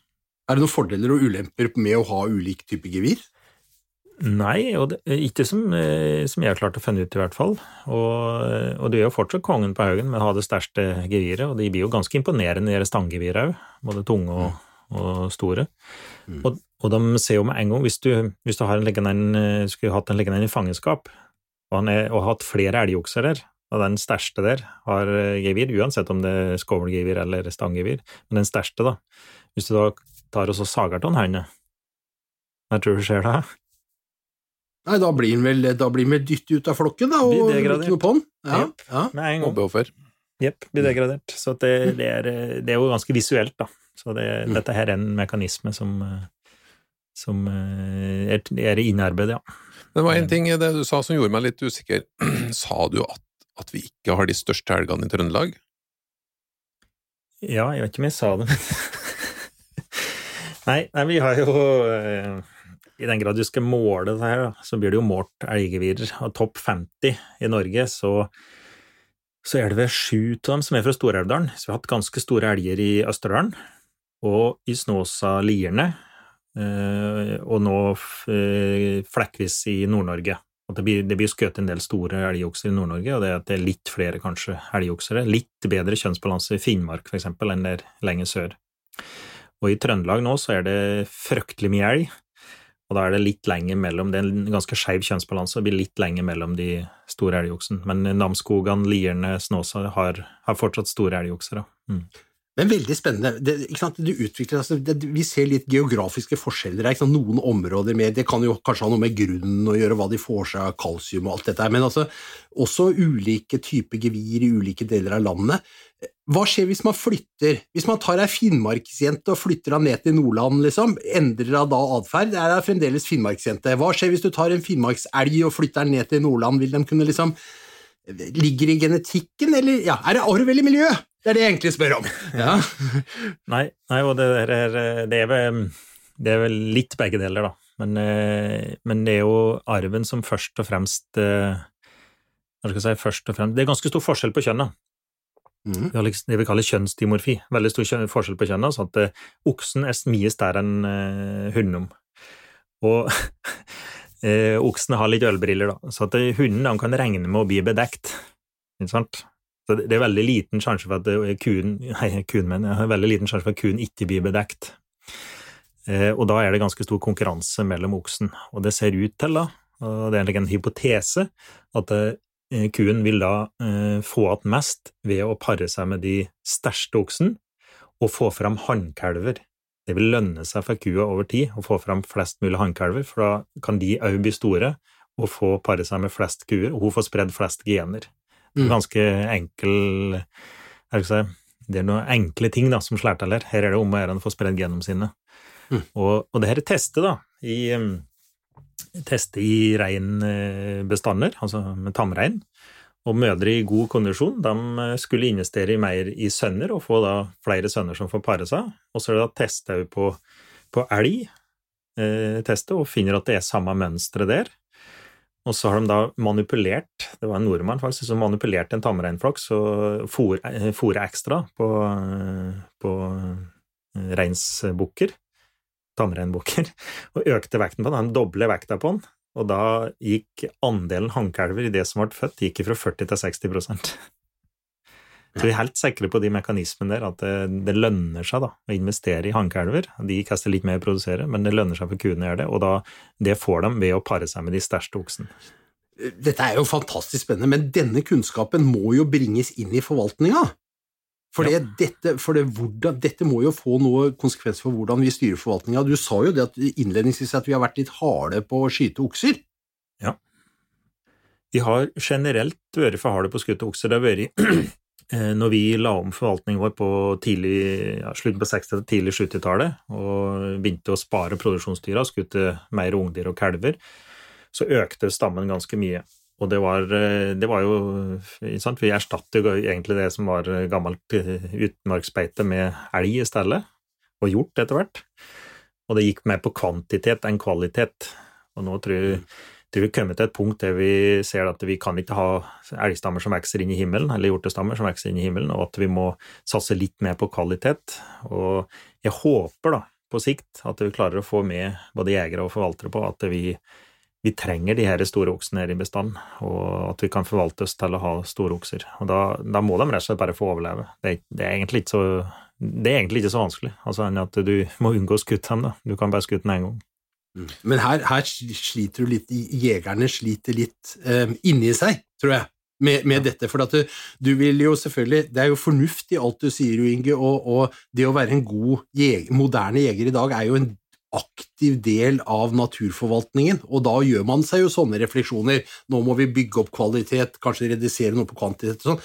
Er det noen fordeler og ulemper med å ha ulik type gevir? Nei, og det, ikke som, eh, som jeg har klart å finne ut, i hvert fall. Og, eh, og du er jo fortsatt kongen på haugen med å ha det største geviret, og de blir jo ganske imponerende, de stanggevirene òg, både tunge og, og store. Mm. Og, og de ser jo med en gang, hvis du, hvis du har en skulle hatt en liggende i fangenskap, og, han er, og hatt flere elgokser der, og den største der har eh, gevir, uansett om det er skålgevir eller stanggevir. Men den største, da, hvis du da tar og så sager av hånda, hva tror du skjer da? Nei, da blir han vel, da blir vel dyttet ut av flokken, da, og ikke noe på han. Ja. Med en gang. Jepp, blir degradert. Så det, det, er, det er jo ganske visuelt, da. Så det, Mm. dette her er en mekanisme som, eh, som eh, er, er innarbeidet, ja. Det var en ting det du sa som gjorde meg litt usikker. Sa du at, at vi ikke har de største helgene i Trøndelag? Ja, jeg vet ikke om jeg sa det, men nei, nei, vi har jo eh, I den grad du skal måle det her, så blir det jo målt elgevirer. Av topp 50 i Norge, så, så er det vel sju av dem som er fra Stor-Elvdalen. Så vi har hatt ganske store elger i Østerdalen, og i Snåsa-Lierne, eh, og nå eh, flekkvis i Nord-Norge. At det blir, det blir skutt en del store elgokser i Nord-Norge, og det at det er litt flere kanskje elgoksere. Litt bedre kjønnsbalanse i Finnmark eksempel enn der lenger sør. Og i Trøndelag nå så er det fryktelig mye elg, og da er det litt lenger mellom, det er en ganske skeiv kjønnsbalanse, og blir litt lenger mellom de store elgoksene. Men Namsskogan, Lierne, Snåsa har, har fortsatt store elgokser. Mm. Men veldig spennende. Det? Du utvikler, altså, det, vi ser litt geografiske forskjeller her. Noen områder med Det kan jo kanskje ha noe med grunnen å gjøre, hva de får seg av kalsium og alt dette her, men altså, også ulike typer gevir i ulike deler av landet. Hva skjer hvis man flytter? Hvis man tar ei finnmarksjente og flytter henne ned til Nordland, liksom, endrer hun da atferd? Er hun fremdeles finnmarksjente? Hva skjer hvis du tar en finnmarkselg og flytter den ned til Nordland? Vil de kunne liksom Ligger i genetikken, eller ja, er det arv eller miljø? Det er det jeg egentlig spør om. Ja. Nei, nei, og det, er, det, er vel, det er vel litt begge deler, da. Men, eh, men det er jo arven som først og fremst eh, Hva skal jeg si, først og fremst Det er ganske stor forskjell på kjønna. Mm. Har liksom det vi kaller kjønnsdimorfi. Veldig stor forskjell på kjønna, så at eh, oksen er mye større enn uh, hunden. Og oksene har litt ølbriller, da, så at hunden kan regne med å bli bedekt. Ikke sant? Så det er veldig liten sjanse for at eh, kuen, nei, kuen men, er veldig liten sjanse for at kuen ikke blir bedekt. Eh, og da er det ganske stor konkurranse mellom oksen. Og det ser ut til, da, og det er en hypotese, at eh, kuen vil da få igjen mest ved å pare seg med de største oksen og få fram hannkalver. Det vil lønne seg for kua over tid å få fram flest mulig hannkalver, for da kan de òg bli store og få pare seg med flest kuer, og hun får spredd flest gener. Mm. ganske enkel Det er noen enkle ting da, som slår her. Er det om å gjøre å få spredd genom sine. Mm. Og, og det her er testet da, i, testet i reinbestander, altså med tamrein. Og mødre i god kondisjon de eh, skulle investere i mer i sønner og få da flere sønner som får pare seg. Og så er det da testet på, på elg, eh, testet, og finner at det er samme mønstre der. Og så har de da manipulert, det var en nordmann faktisk, som manipulerte en tamreinflokk og fôret ekstra på, eh, på eh, reinsbukker, tamreinbukker, og økte vekten på den, de doble vekta på den, og da gikk andelen hannkalver i det som ble født, gikk fra 40 til 60 prosent. Så vi er helt sikre på de mekanismene der, at det, det lønner seg da, å investere i hankeelver. De kaster litt mer å produsere, men det lønner seg for kuene å gjøre det, og da, det får de ved å pare seg med de største oksene. Dette er jo fantastisk spennende, men denne kunnskapen må jo bringes inn i forvaltninga. For, ja. dette, for det, hvordan, dette må jo få noe konsekvens for hvordan vi styrer forvaltninga. Du sa jo det at innledningsvis at vi har vært litt harde på å skyte okser. Ja. Vi har generelt vært for harde på å skutte okser. Det har vært når vi la om forvaltningen vår på tidlig, ja, slutten på 60- og tidlig 70-tallet, og begynte å spare produksjonsdyra, skutte mer ungdyr og kalver, så økte stammen ganske mye. Og det var, eh, det var jo sant? Vi erstattet jo egentlig det som var gammelt eh, utmarksbeite med elg i stedet, og hjort etter hvert. Og det gikk mer på kvantitet enn kvalitet. Og nå tror jeg til vi kommer til et punkt der vi ser at vi kan ikke ha elgstammer som vokser inn i himmelen, eller hjortestammer som vokser inn i himmelen, og at vi må satse litt mer på kvalitet. Og jeg håper da, på sikt, at vi klarer å få med både jegere og forvaltere på at vi, vi trenger de her store oksene her i bestanden, og at vi kan forvalte oss til å ha store okser. Og da, da må de rett og slett bare få overleve. Det, det, er egentlig ikke så, det er egentlig ikke så vanskelig, altså enn at du må unngå å skutte dem, da. Du kan bare skutte dem én gang. Men her, her sliter du litt, jegerne sliter litt um, inni seg, tror jeg. med, med dette. For at du, du, vil jo selvfølgelig Det er jo fornuft i alt du sier, Jo Inge, og, og, det å være en god jeg, moderne jeger i dag er jo en aktiv del av naturforvaltningen, og da gjør man seg jo sånne refleksjoner. Nå må vi bygge opp kvalitet, kanskje redusere noe på kvantitet og sånn.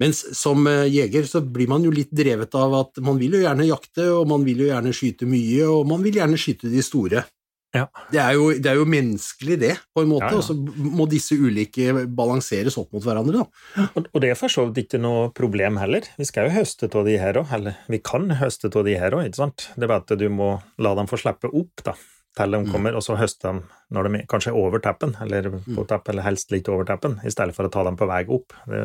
Mens som eh, jeger så blir man jo litt drevet av at man vil jo gjerne jakte, og man vil jo gjerne skyte mye, og man vil gjerne skyte de store. Ja. Det, er jo, det, er jo, menneskelig, det, på en måte, ja, ja. og så må disse ulike balanseres opp mot hverandre. Og, og det er for så vidt ikke noe problem heller. Vi skal jo høste av de her òg, eller vi kan høste av de her òg, ikke sant. Det er bare at du må la dem få slippe opp, da, til de kommer, og så høste dem når de kanskje er over teppen, eller på tepp, eller helst litt over teppen, i stedet for å ta dem på vei opp. Det,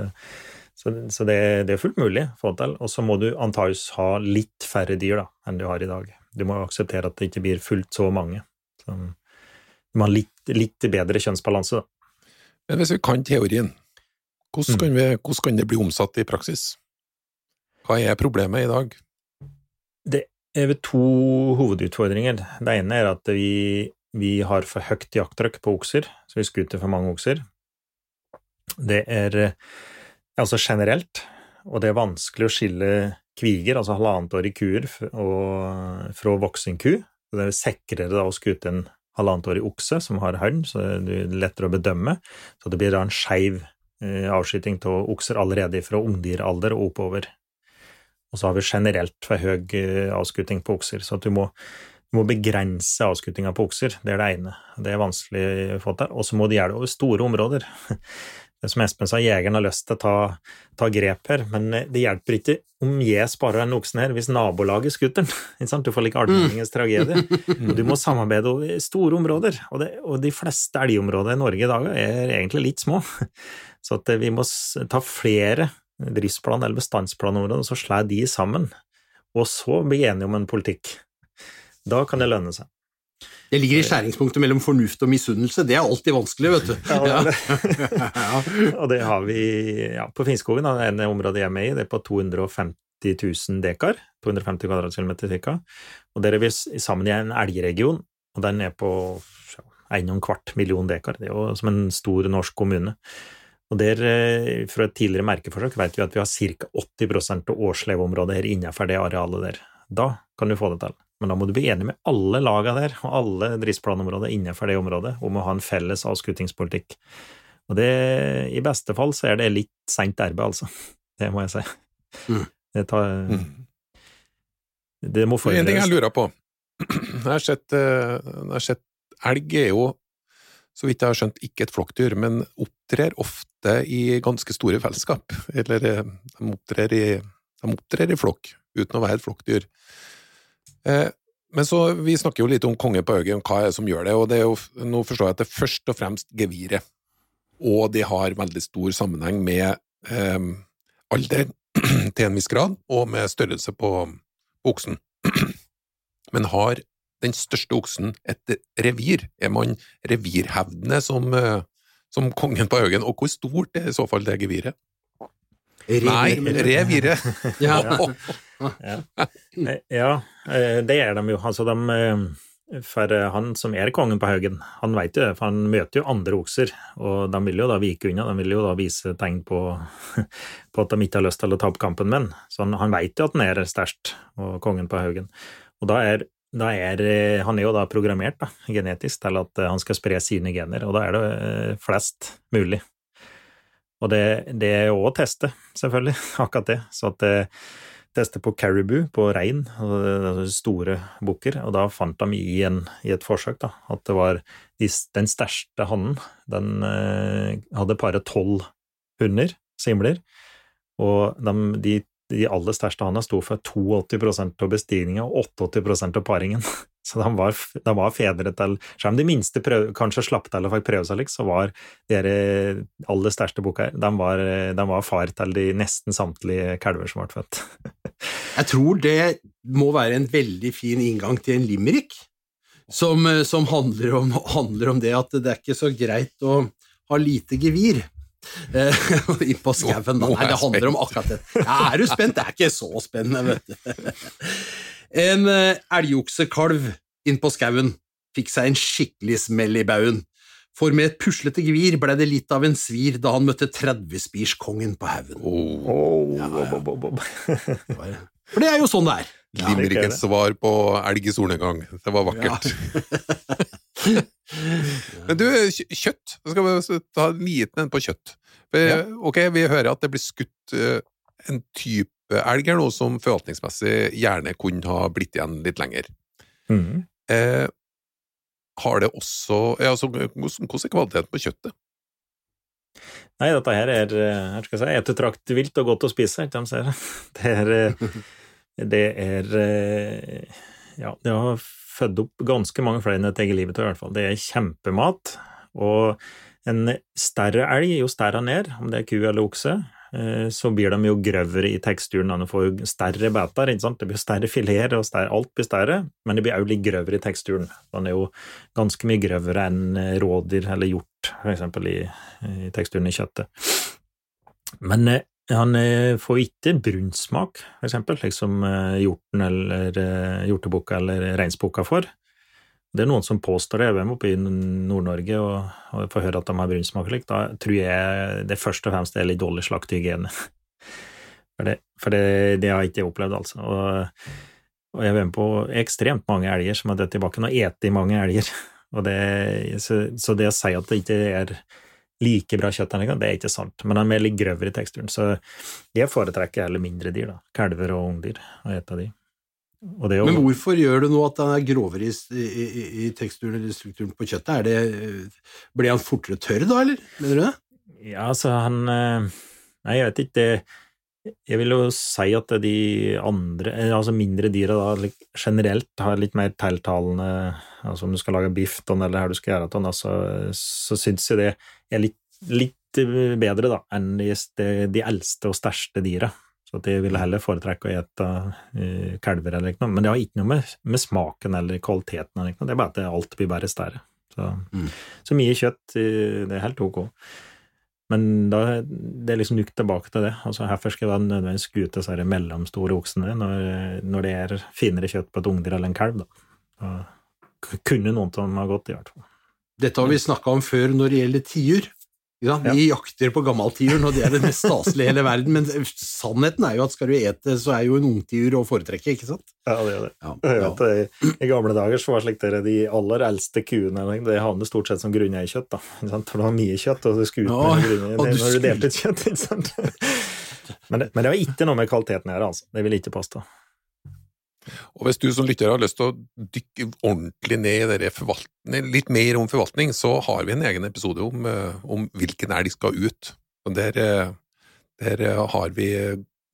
så, så det, det, er fullt mulig å få til. Og så må du antakeligvis ha litt færre dyr da, enn du har i dag. Du må akseptere at det ikke blir fullt så mange. Så du må ha litt, litt bedre kjønnsbalanse, da. Men hvis vi kan teorien, hvordan kan, vi, hvordan kan det bli omsatt i praksis? Hva er problemet i dag? Det er vel to hovedutfordringer. Det ene er at vi, vi har for høyt jakttrykk på okser, så vi skuter for mange okser. Det er altså generelt, og det er vanskelig å skille kviger, altså halvannetårige kuer, fra voksenku. Det er sikrere å skute en halvannet år i okse som har hørn, så det er lettere å bedømme. Så det blir da en skeiv eh, avskyting av okser allerede fra ungdyralder og oppover. Og så har vi generelt for høy avskuting på okser, så du må, du må begrense avskutinga på okser. Det er det ene. Det er vanskelig å få til. Og så må du gjøre det over store områder. Det som Espen sa, jegeren har lyst til å ta, ta, grep her, men det hjelper ikke om jeg sparer den oksen her hvis nabolaget skuter den. Du får like allmenningens tragedie. Og du må samarbeide over store områder, og, det, og de fleste elgområder i Norge i dag er egentlig litt små. Så at vi må ta flere driftsplan- eller bestandsplanområder, og så slår de sammen. Og så bli enige om en politikk. Da kan det lønne seg. Det ligger i skjæringspunktet mellom fornuft og misunnelse. Det er alltid vanskelig, vet du. Ja, det ja. og det har vi ja, på Finnskogen, det ene området jeg er med i, det er på 250 000 dekar, 250 kvadratkilometer ca. Og der er vi sammen i en elgregion, og den er på en og en kvart million dekar. Det er jo som en stor norsk kommune. Og der, Fra et tidligere merkeforsøk vet vi at vi har ca. 80 av årsleveområdet her innenfor det arealet der. Da kan du få det til. Men da må du bli enig med alle laga der, og alle driftsplanområder innenfor det området, om å ha en felles avskuttingspolitikk. Og det, i beste fall, så er det litt seint arbeid, altså. Det må jeg si. Mm. Det tar Mm. Det må Det er en ting jeg lurer på. Jeg har sett, eh, jeg har sett Elg er jo, så vidt jeg har skjønt, ikke et flokkdyr, men opptrer ofte i ganske store fellesskap. Eller eh, de opptrer i, de opptrer i flokk, uten å være et flokkdyr. Eh, Men så, vi snakker jo litt om konge på Haugen, hva er det som gjør det, og det jo, nå forstår jeg at det er først og fremst geviret. Og det har veldig stor sammenheng med eh, alder til en viss grad, og med størrelse på, på oksen. Men har den største oksen et revir? Er man revirhevdende som, eh, som kongen på Haugen, og hvor stort er i så fall det geviret? Nei, revire. Ja. Eh, Ja, eh, det er de jo. Altså, de eh, For eh, han som er kongen på Haugen, han vet jo det, for han møter jo andre okser, og de vil jo da vike unna. De vil jo da vise tegn på, på at de ikke har lyst til å ta opp kampen med han. Så han, han vet jo at han er sterkt, og kongen på Haugen. Og da er, da er eh, Han er jo da programmert da, genetisk til at eh, han skal spre sine gener, og da er det eh, flest mulig. Og det, det er jo å teste, selvfølgelig, akkurat det. Så at det teste på caribou, på rein, altså store bukker, og da fant de i, en, i et forsøk da, at det var de, den største hannen, den eh, hadde paret tolv hunder, simler, og de, de, de aller største hannene sto for 82% av bestigninga og 88% av paringen. Så de var, de var fedre til Selv om de minste prøv, kanskje slapp til og fikk prøve seg så var de aller største bukka de var, de var far til de nesten samtlige kalver som ble født. Jeg tror det må være en veldig fin inngang til en limerick, som, som handler, om, handler om det at det er ikke så greit å ha lite gevir. Eh, Inn på skauen, Nei, det handler om akkurat det. Ja, er du spent? Det er ikke så spennende, vet du. En eh, elgoksekalv inn på skauen fikk seg en skikkelig smell i baugen. For med et puslete gevir ble det litt av en svir da han møtte 30-spirskongen på haugen. Oh. Oh, Ja, ja. For det er jo sånn det er. Ja, Limerickens svar på elg i solnedgang. Det var vakkert. Men du, kjøtt. Skal vi ta en liten en på kjøtt. For, Ja. Ok, Vi hører at det blir skutt eh, en type elg her nå som forvaltningsmessig gjerne kunne ha blitt igjen litt lenger. Mm. Eh, har det også ja, altså, Hvordan er kvaliteten på kjøttet? Nei, dette her er eh, her skal jeg si, ettertraktet vilt og godt å spise, ikke de sier. Det er eh, Det er eh, Ja, det har født opp ganske mange flere enn jeg eget livet til, i hvert fall. Det er kjempemat. Og en større elg, jo større han er, om det er ku eller okse, eh, så blir de jo grøvere i teksturen de får større beter. Det blir større fileter, og større, alt blir større, men det blir også litt grøvere i teksturen. Den er jo ganske mye grøvere enn eh, rådyr eller hjort, eksempel, i, i teksturen i kjøttet. Men eh, han får ikke brunsmak, eksempel, slik som hjorten eller hjortebukka eller reinsbukka får. Det er noen som påstår det, jeg var oppe i Nord-Norge og, og får høre at de har brunsmak og slikt. Da tror jeg det først og fremst er litt dårlig slaktehygiene. For, det, for det, det har ikke opplevd, altså. Og, og jeg var med på ekstremt mange elger som har dødd i bakken, og spist mange elger. Det, så, så det å si at det ikke er like bra kjøtt, denne gangen, det er ikke sant, men de er litt grøvere i teksturen. Så jeg foretrekker heller mindre dyr, da. Kalver og ungdyr, og ete de. Jo, Men hvorfor gjør det nå at den er grovere i, i, i, teksturen eller strukturen på kjøttet? Er det, blir han fortere tørr da, eller? Mener du det? Ja, altså, han eh, Nei, jeg vet ikke. det- Jeg vil jo si at de andre, eh, altså mindre dyra da, generelt har litt mer tiltalende Altså om du skal lage biff ton, eller hva du skal gjøre ton, altså, så syns jeg det er litt, litt bedre da, enn de, de eldste og største dyra. Så at jeg ville heller foretrekke å ete uh, kalver eller noe. Men det har ikke noe med, med smaken eller kvaliteten eller noe. Det er bare at alt blir bare større. Så, Mm. så mye kjøtt, eh, det er helt ok. Men da, det er liksom nytt tilbake til det. Altså, Hvorfor skal jeg nødvendigvis skute disse mellomstore oksene når, når det er finere kjøtt på et ungdyr eller en kalv? da? Så, kunne noen av dem ha gått, i hvert fall. Dette har vi snakka om før når det gjelder tiur. Ja, vi jakter på gammaltiuren, og det er det mest staselige i hele verden, men sannheten er jo at skal du ete, så er jo en ungtiur å foretrekke, ikke sant? Ja, det er det. Ja, Jeg ja. vet. I gamle dager så var det slik dere, de aller eldste kuene det havnet stort sett som grunneierkjøtt. da. For det var mye kjøtt, og du skulle ut med ja, grunneier når når du delte ut kjøtt. ikke sant? Men det, men det var ikke noe med kvaliteten her, altså. Det ville ikke påstå. Og hvis du som lytter har lyst til å dykke ordentlig ned i litt mer om forvaltning, så har vi en egen episode om, eh, om hvilken elg skal ut. Og der, eh, der eh, har vi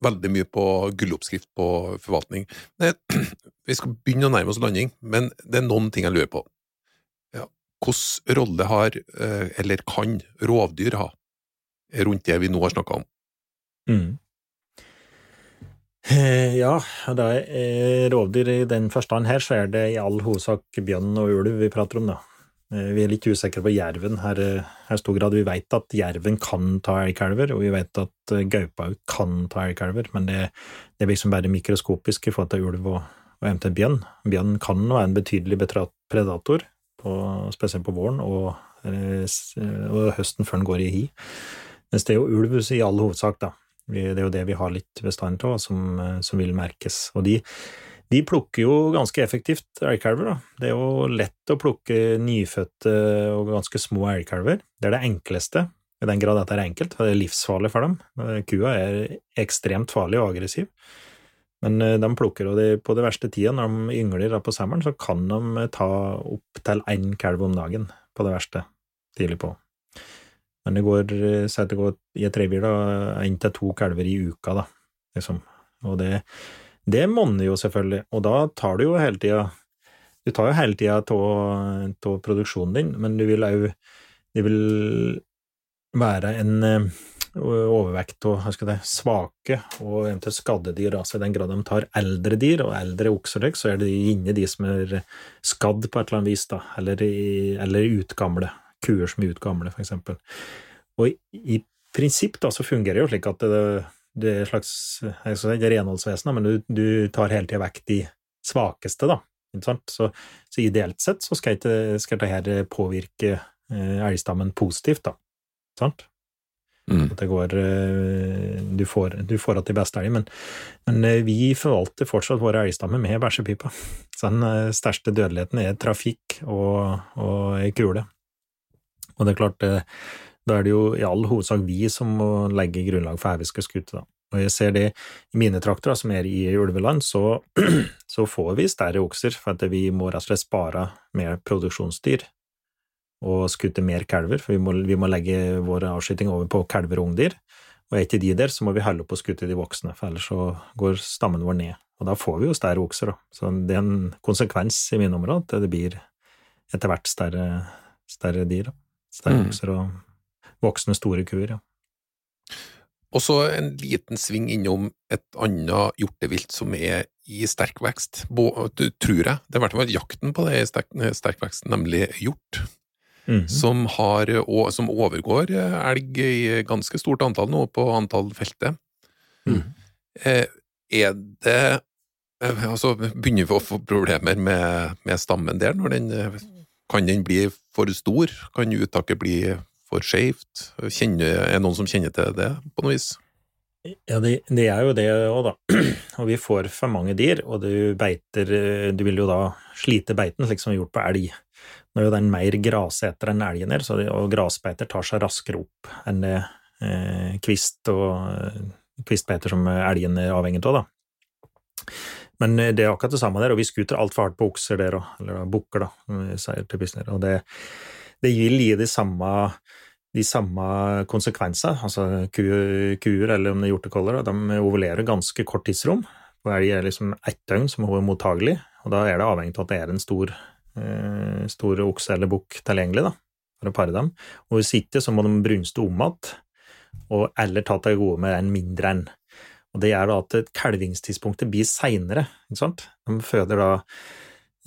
veldig mye på gulloppskrift på forvaltning. Vi skal begynne å nærme oss landing, men det er noen ting jeg lurer på. Ja, Hvilken rolle har, eller kan, rovdyr ha rundt det vi nå har snakka om? Mm. Eh, Ja, det er eh, rovdyr i den forstand her, så er det i all hovedsak bjørn og ulv vi prater om, da. Eh, Vi er litt usikre på jerven her, er her i stor grad. Vi vet at jerven kan ta elgkalver, og vi vet at eh, gaupa kan ta elgkalver, men det, det er liksom bare mikroskopisk i forhold til ulv og, og eventuelt bjørn. Bjørn kan være en betydelig predator, på, spesielt på våren og, eh, og høsten før den går i hi. Mens det er jo ulv i all hovedsak, da. Det er jo det vi har litt bestand av, som, eh, som vil merkes. Og de, de plukker jo ganske effektivt elgkalver. Det er jo lett å plukke nyfødte og ganske små elgkalver. Det er det enkleste, i den grad dette er enkelt. Det er livsfarlig for dem. Eh, Kua er ekstremt farlig og aggressiv. Men eh, de plukker, og de, på det verste tida, når de yngler på sommeren, så kan de ta opp til én kalv om dagen, på det verste, tidlig på. Men det går, eh, si at det går i et revir da, én til to kalver i uka, da, liksom. Og det, det monner jo selvfølgelig, og da tar du jo hele tida Du tar jo hele tida av produksjonen din, men du vil òg Det vil være en eh, overvekt av svake og eventuelt skadde dyr. Altså I den grad de tar eldre dyr og eldre okser, så er det inne de som er skadd på et eller annet vis, da, eller, eller utgamle. Kuer som er utgamle, eksempel. Og i, i prinsipp da, så fungerer det jo slik at det, det er et slags jeg skal si, renholdsvesen, men du, du tar hele tida vekk de svakeste, da. Så, så ideelt sett så skal ikke skal det her påvirke eh, elgstammen positivt, da. Sant? Mm. At det går eh, Du får, du får at de beste elg, men, men eh, vi forvalter fortsatt våre elgstammer med bæsjepipa. Så den eh, største dødeligheten er trafikk og, og kule. Og det er klart, eh, da er det jo i all hovedsak vi som må legge grunnlag for her vi skal skute, da. Og jeg ser det i mine trakter, som er i ulveland, så, så får vi større okser, for at vi må rett og slett spare mer produksjonsdyr og skute mer kalver, for vi må, vi må legge vår avskyting over på kalver og ungdyr. Og er ikke de der, så må vi holde på å skute de voksne, for ellers så går stammen vår ned. Og da får vi jo større okser, da. Så det er en konsekvens i mine områder at det blir etter hvert større, større dyr. Da. Mm. og voksne, store kuer, ja. Og så en liten sving innom et annet hjortevilt som er i sterk vekst, tror jeg. Det er i hvert fall jakten på det i sterk, sterk vekst, nemlig hjort, Mhm. som, har, og, som overgår elg i ganske stort antall nå på antall felter. Mm. Eh, Er det eh, Altså, begynner vi å få problemer med, med stammen der? Når den, eh, kan den bli for stor? Kan uttaket bli for skjevt? Er det noen som kjenner til det på noe vis? Ja, det, det er jo det òg, da. Og vi får for mange dyr, og du beiter eh, Du vil jo da slite beiten, slik som vi har gjort på elg. Når det er mer graseter enn elgen her, og grasbeiter tar seg raskere opp enn det eh, kvist og eh, kvistbeiter som elgen er avhengig av, da. Men eh, det er akkurat det samme der, og vi skuter altfor hardt på okser der òg, eller bukker, da, sier til Bisner. Og det, det vil gi de samme de samme konsekvenser. Altså ku, kuer, eller om det er hjortekoller, de ovulerer ganske kort tidsrom. Og elg er liksom ett døgn som er mottagelig, og da er det avhengig av at det er en stor, eh, stor okse eller bukk tilgjengelig da, for å pare dem. Og hvis ikke, så må de brunste om igjen, eller ta til gode med en mindre en. Og det gjør da at kalvingstidspunktet blir seinere, ikke sant. De føder da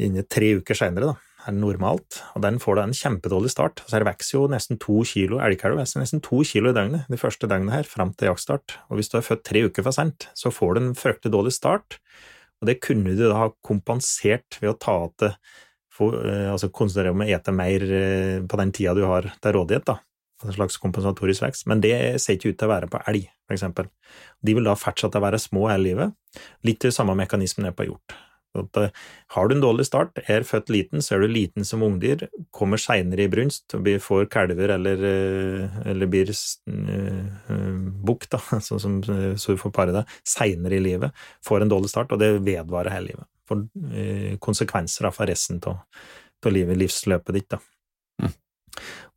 inne tre uker seinere, da er normalt, og den får da en kjempedårlig start. Så her vokser jo nesten to kilo elgkalv, vokser nesten to kilo i døgnet, de første døgnene her, fram til jaktstart. Og hvis du er født tre uker for sent, så får du en fryktelig dårlig start, og det kunne du da ha kompensert ved å ta til Altså konsentrere om å ete mer eh, på den tida du har til rådighet, da. En slags kompensatorisk vekst. Men det ser ikke ut til å være på elg, eksempel. De vil da fortsette å være små hele livet. Litt til samme mekanismen er på hjort. At, eh, har du en dårlig start, er født liten, så er du liten som ungdyr, kommer seinere i brunst får kalver eller, eh, eller blir uh, bukk, da, så, som, så du får pare deg, seinere i livet, får en dårlig start, og det vedvarer hele livet. Får uh, konsekvenser da, for resten av livet, livsløpet ditt. da.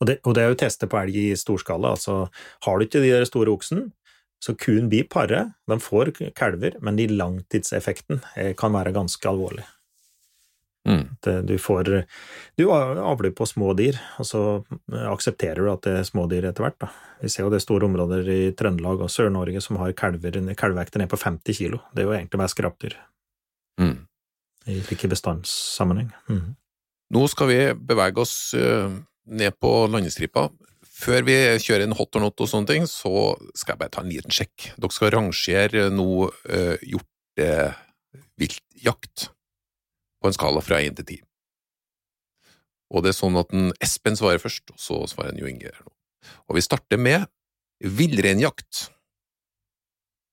Og, det, og det er jo testet på elg i storskala, altså har du ikke de der store oksen, så kuen blir pare, de får kalver, men de langtidseffekten eh, kan være ganske alvorlig. Mm. Eh, du får Du avler på små dyr, og så aksepterer du at det er små dyr etter hvert. Da. Vi ser jo det er store områder i Trøndelag og Sør-Norge som har kalver, kalvevekter ned på 50 kilo. Det er jo egentlig bare skrapdyr Mm. i ikke bestandssammenheng. Mm. Nå skal vi bevege oss eh, ned på landestripa. Før vi kjører en hot or not og sånne ting, så skal jeg bare ta en liten sjekk. Dere skal rangere nå uh, hjorteviltjakt på en skala fra én til ti. Og det er sånn at en Espen svarer først, og så svarer en Jo Inge. Og vi starter med villreinjakt.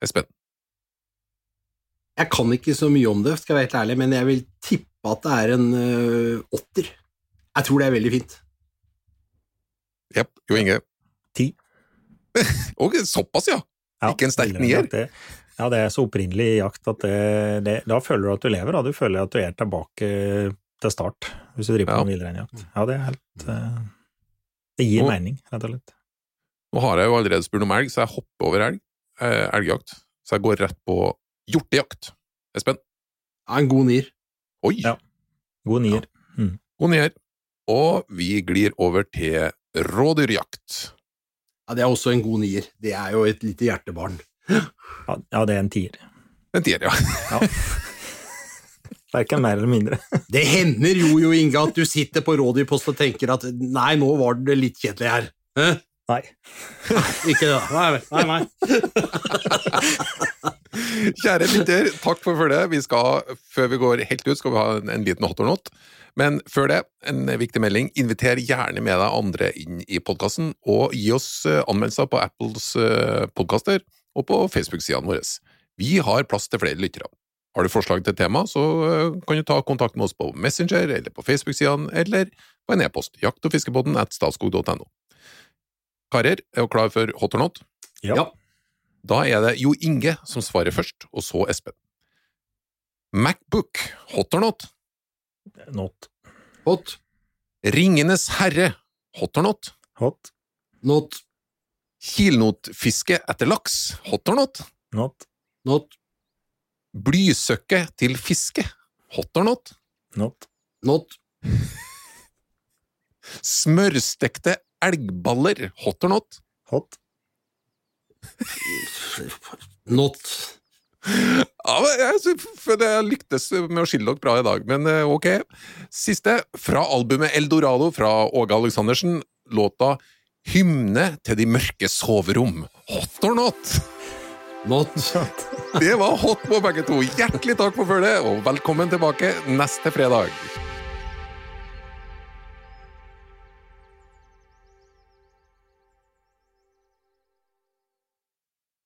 Espen. Jeg kan ikke så mye om det, skal jeg være helt ærlig, men jeg vil tippe at det er en øh, åtter. Jeg tror det er veldig fint. Japp, Jo Inge. Ti. Og såpass, ja! Ja, Ikke en sterk nier? Ja, det er så opprinnelig i jakt at det, det, da føler du at du lever, da. Du føler at du er tilbake til start, hvis du driver Ja. med villreinjakt. Ja, det er helt eh, Det gir nå, mening, rett og slett. Nå har jeg jo allerede spurt om elg, så jeg hopper over elg. Eh, elgjakt. Så jeg går rett på hjortejakt. Espen? Ja, en god nier. Oi! Ja. God nier. God nier. Og vi glir over til rådyrjakt. Ja, det er også en god nier. Det er jo et lite hjertebarn. Ja, ja, det er en tier. En tier, ja. Ja. Verken mer eller mindre. Det hender jo, jo, Inge, at du sitter på rådyrpost og tenker at nei, nå var det litt kjedelig her. Hæ? Nei. Ikke det, da. Nei, nei, nei. Kjære lytter, takk for følget. Vi skal, før vi går helt ut, skal vi ha en, en liten hot or not. Men før det, en viktig melding. Inviter gjerne med deg andre inn i podkasten, og gi oss eh, anmeldelser på Apples eh, podkaster og på Facebook-sidene våre. Vi har plass til flere lyttere. Har du forslag til tema, så eh, kan du ta kontakt med oss på Messenger eller på Facebook-sidene, eller på en e-post jakt- og fiskebåten at statskog.no. Karer, er du klar for hot or not? Ja. Ja. Da er det Jo Inge som svarer først, og så Espen. Macbook, hot or not? Not. Hot. Ringenes herre, hot or not? Hot. Not. Kilnotfiske etter laks, hot or not? Not. Not. Blysøkke til fiske, hot or not? Not. Not. Smørstekte elgballer, hot or not? Hot. Not. Ja, jeg føler jeg lyktes med å skille dere bra i dag, men eh, ok. Siste, fra albumet Eldorado fra Åge Aleksandersen, låta Hymne til de mørke soverom, hot or not? Not. Det var hot på begge to. Hjertelig takk for følget, og velkommen tilbake neste fredag.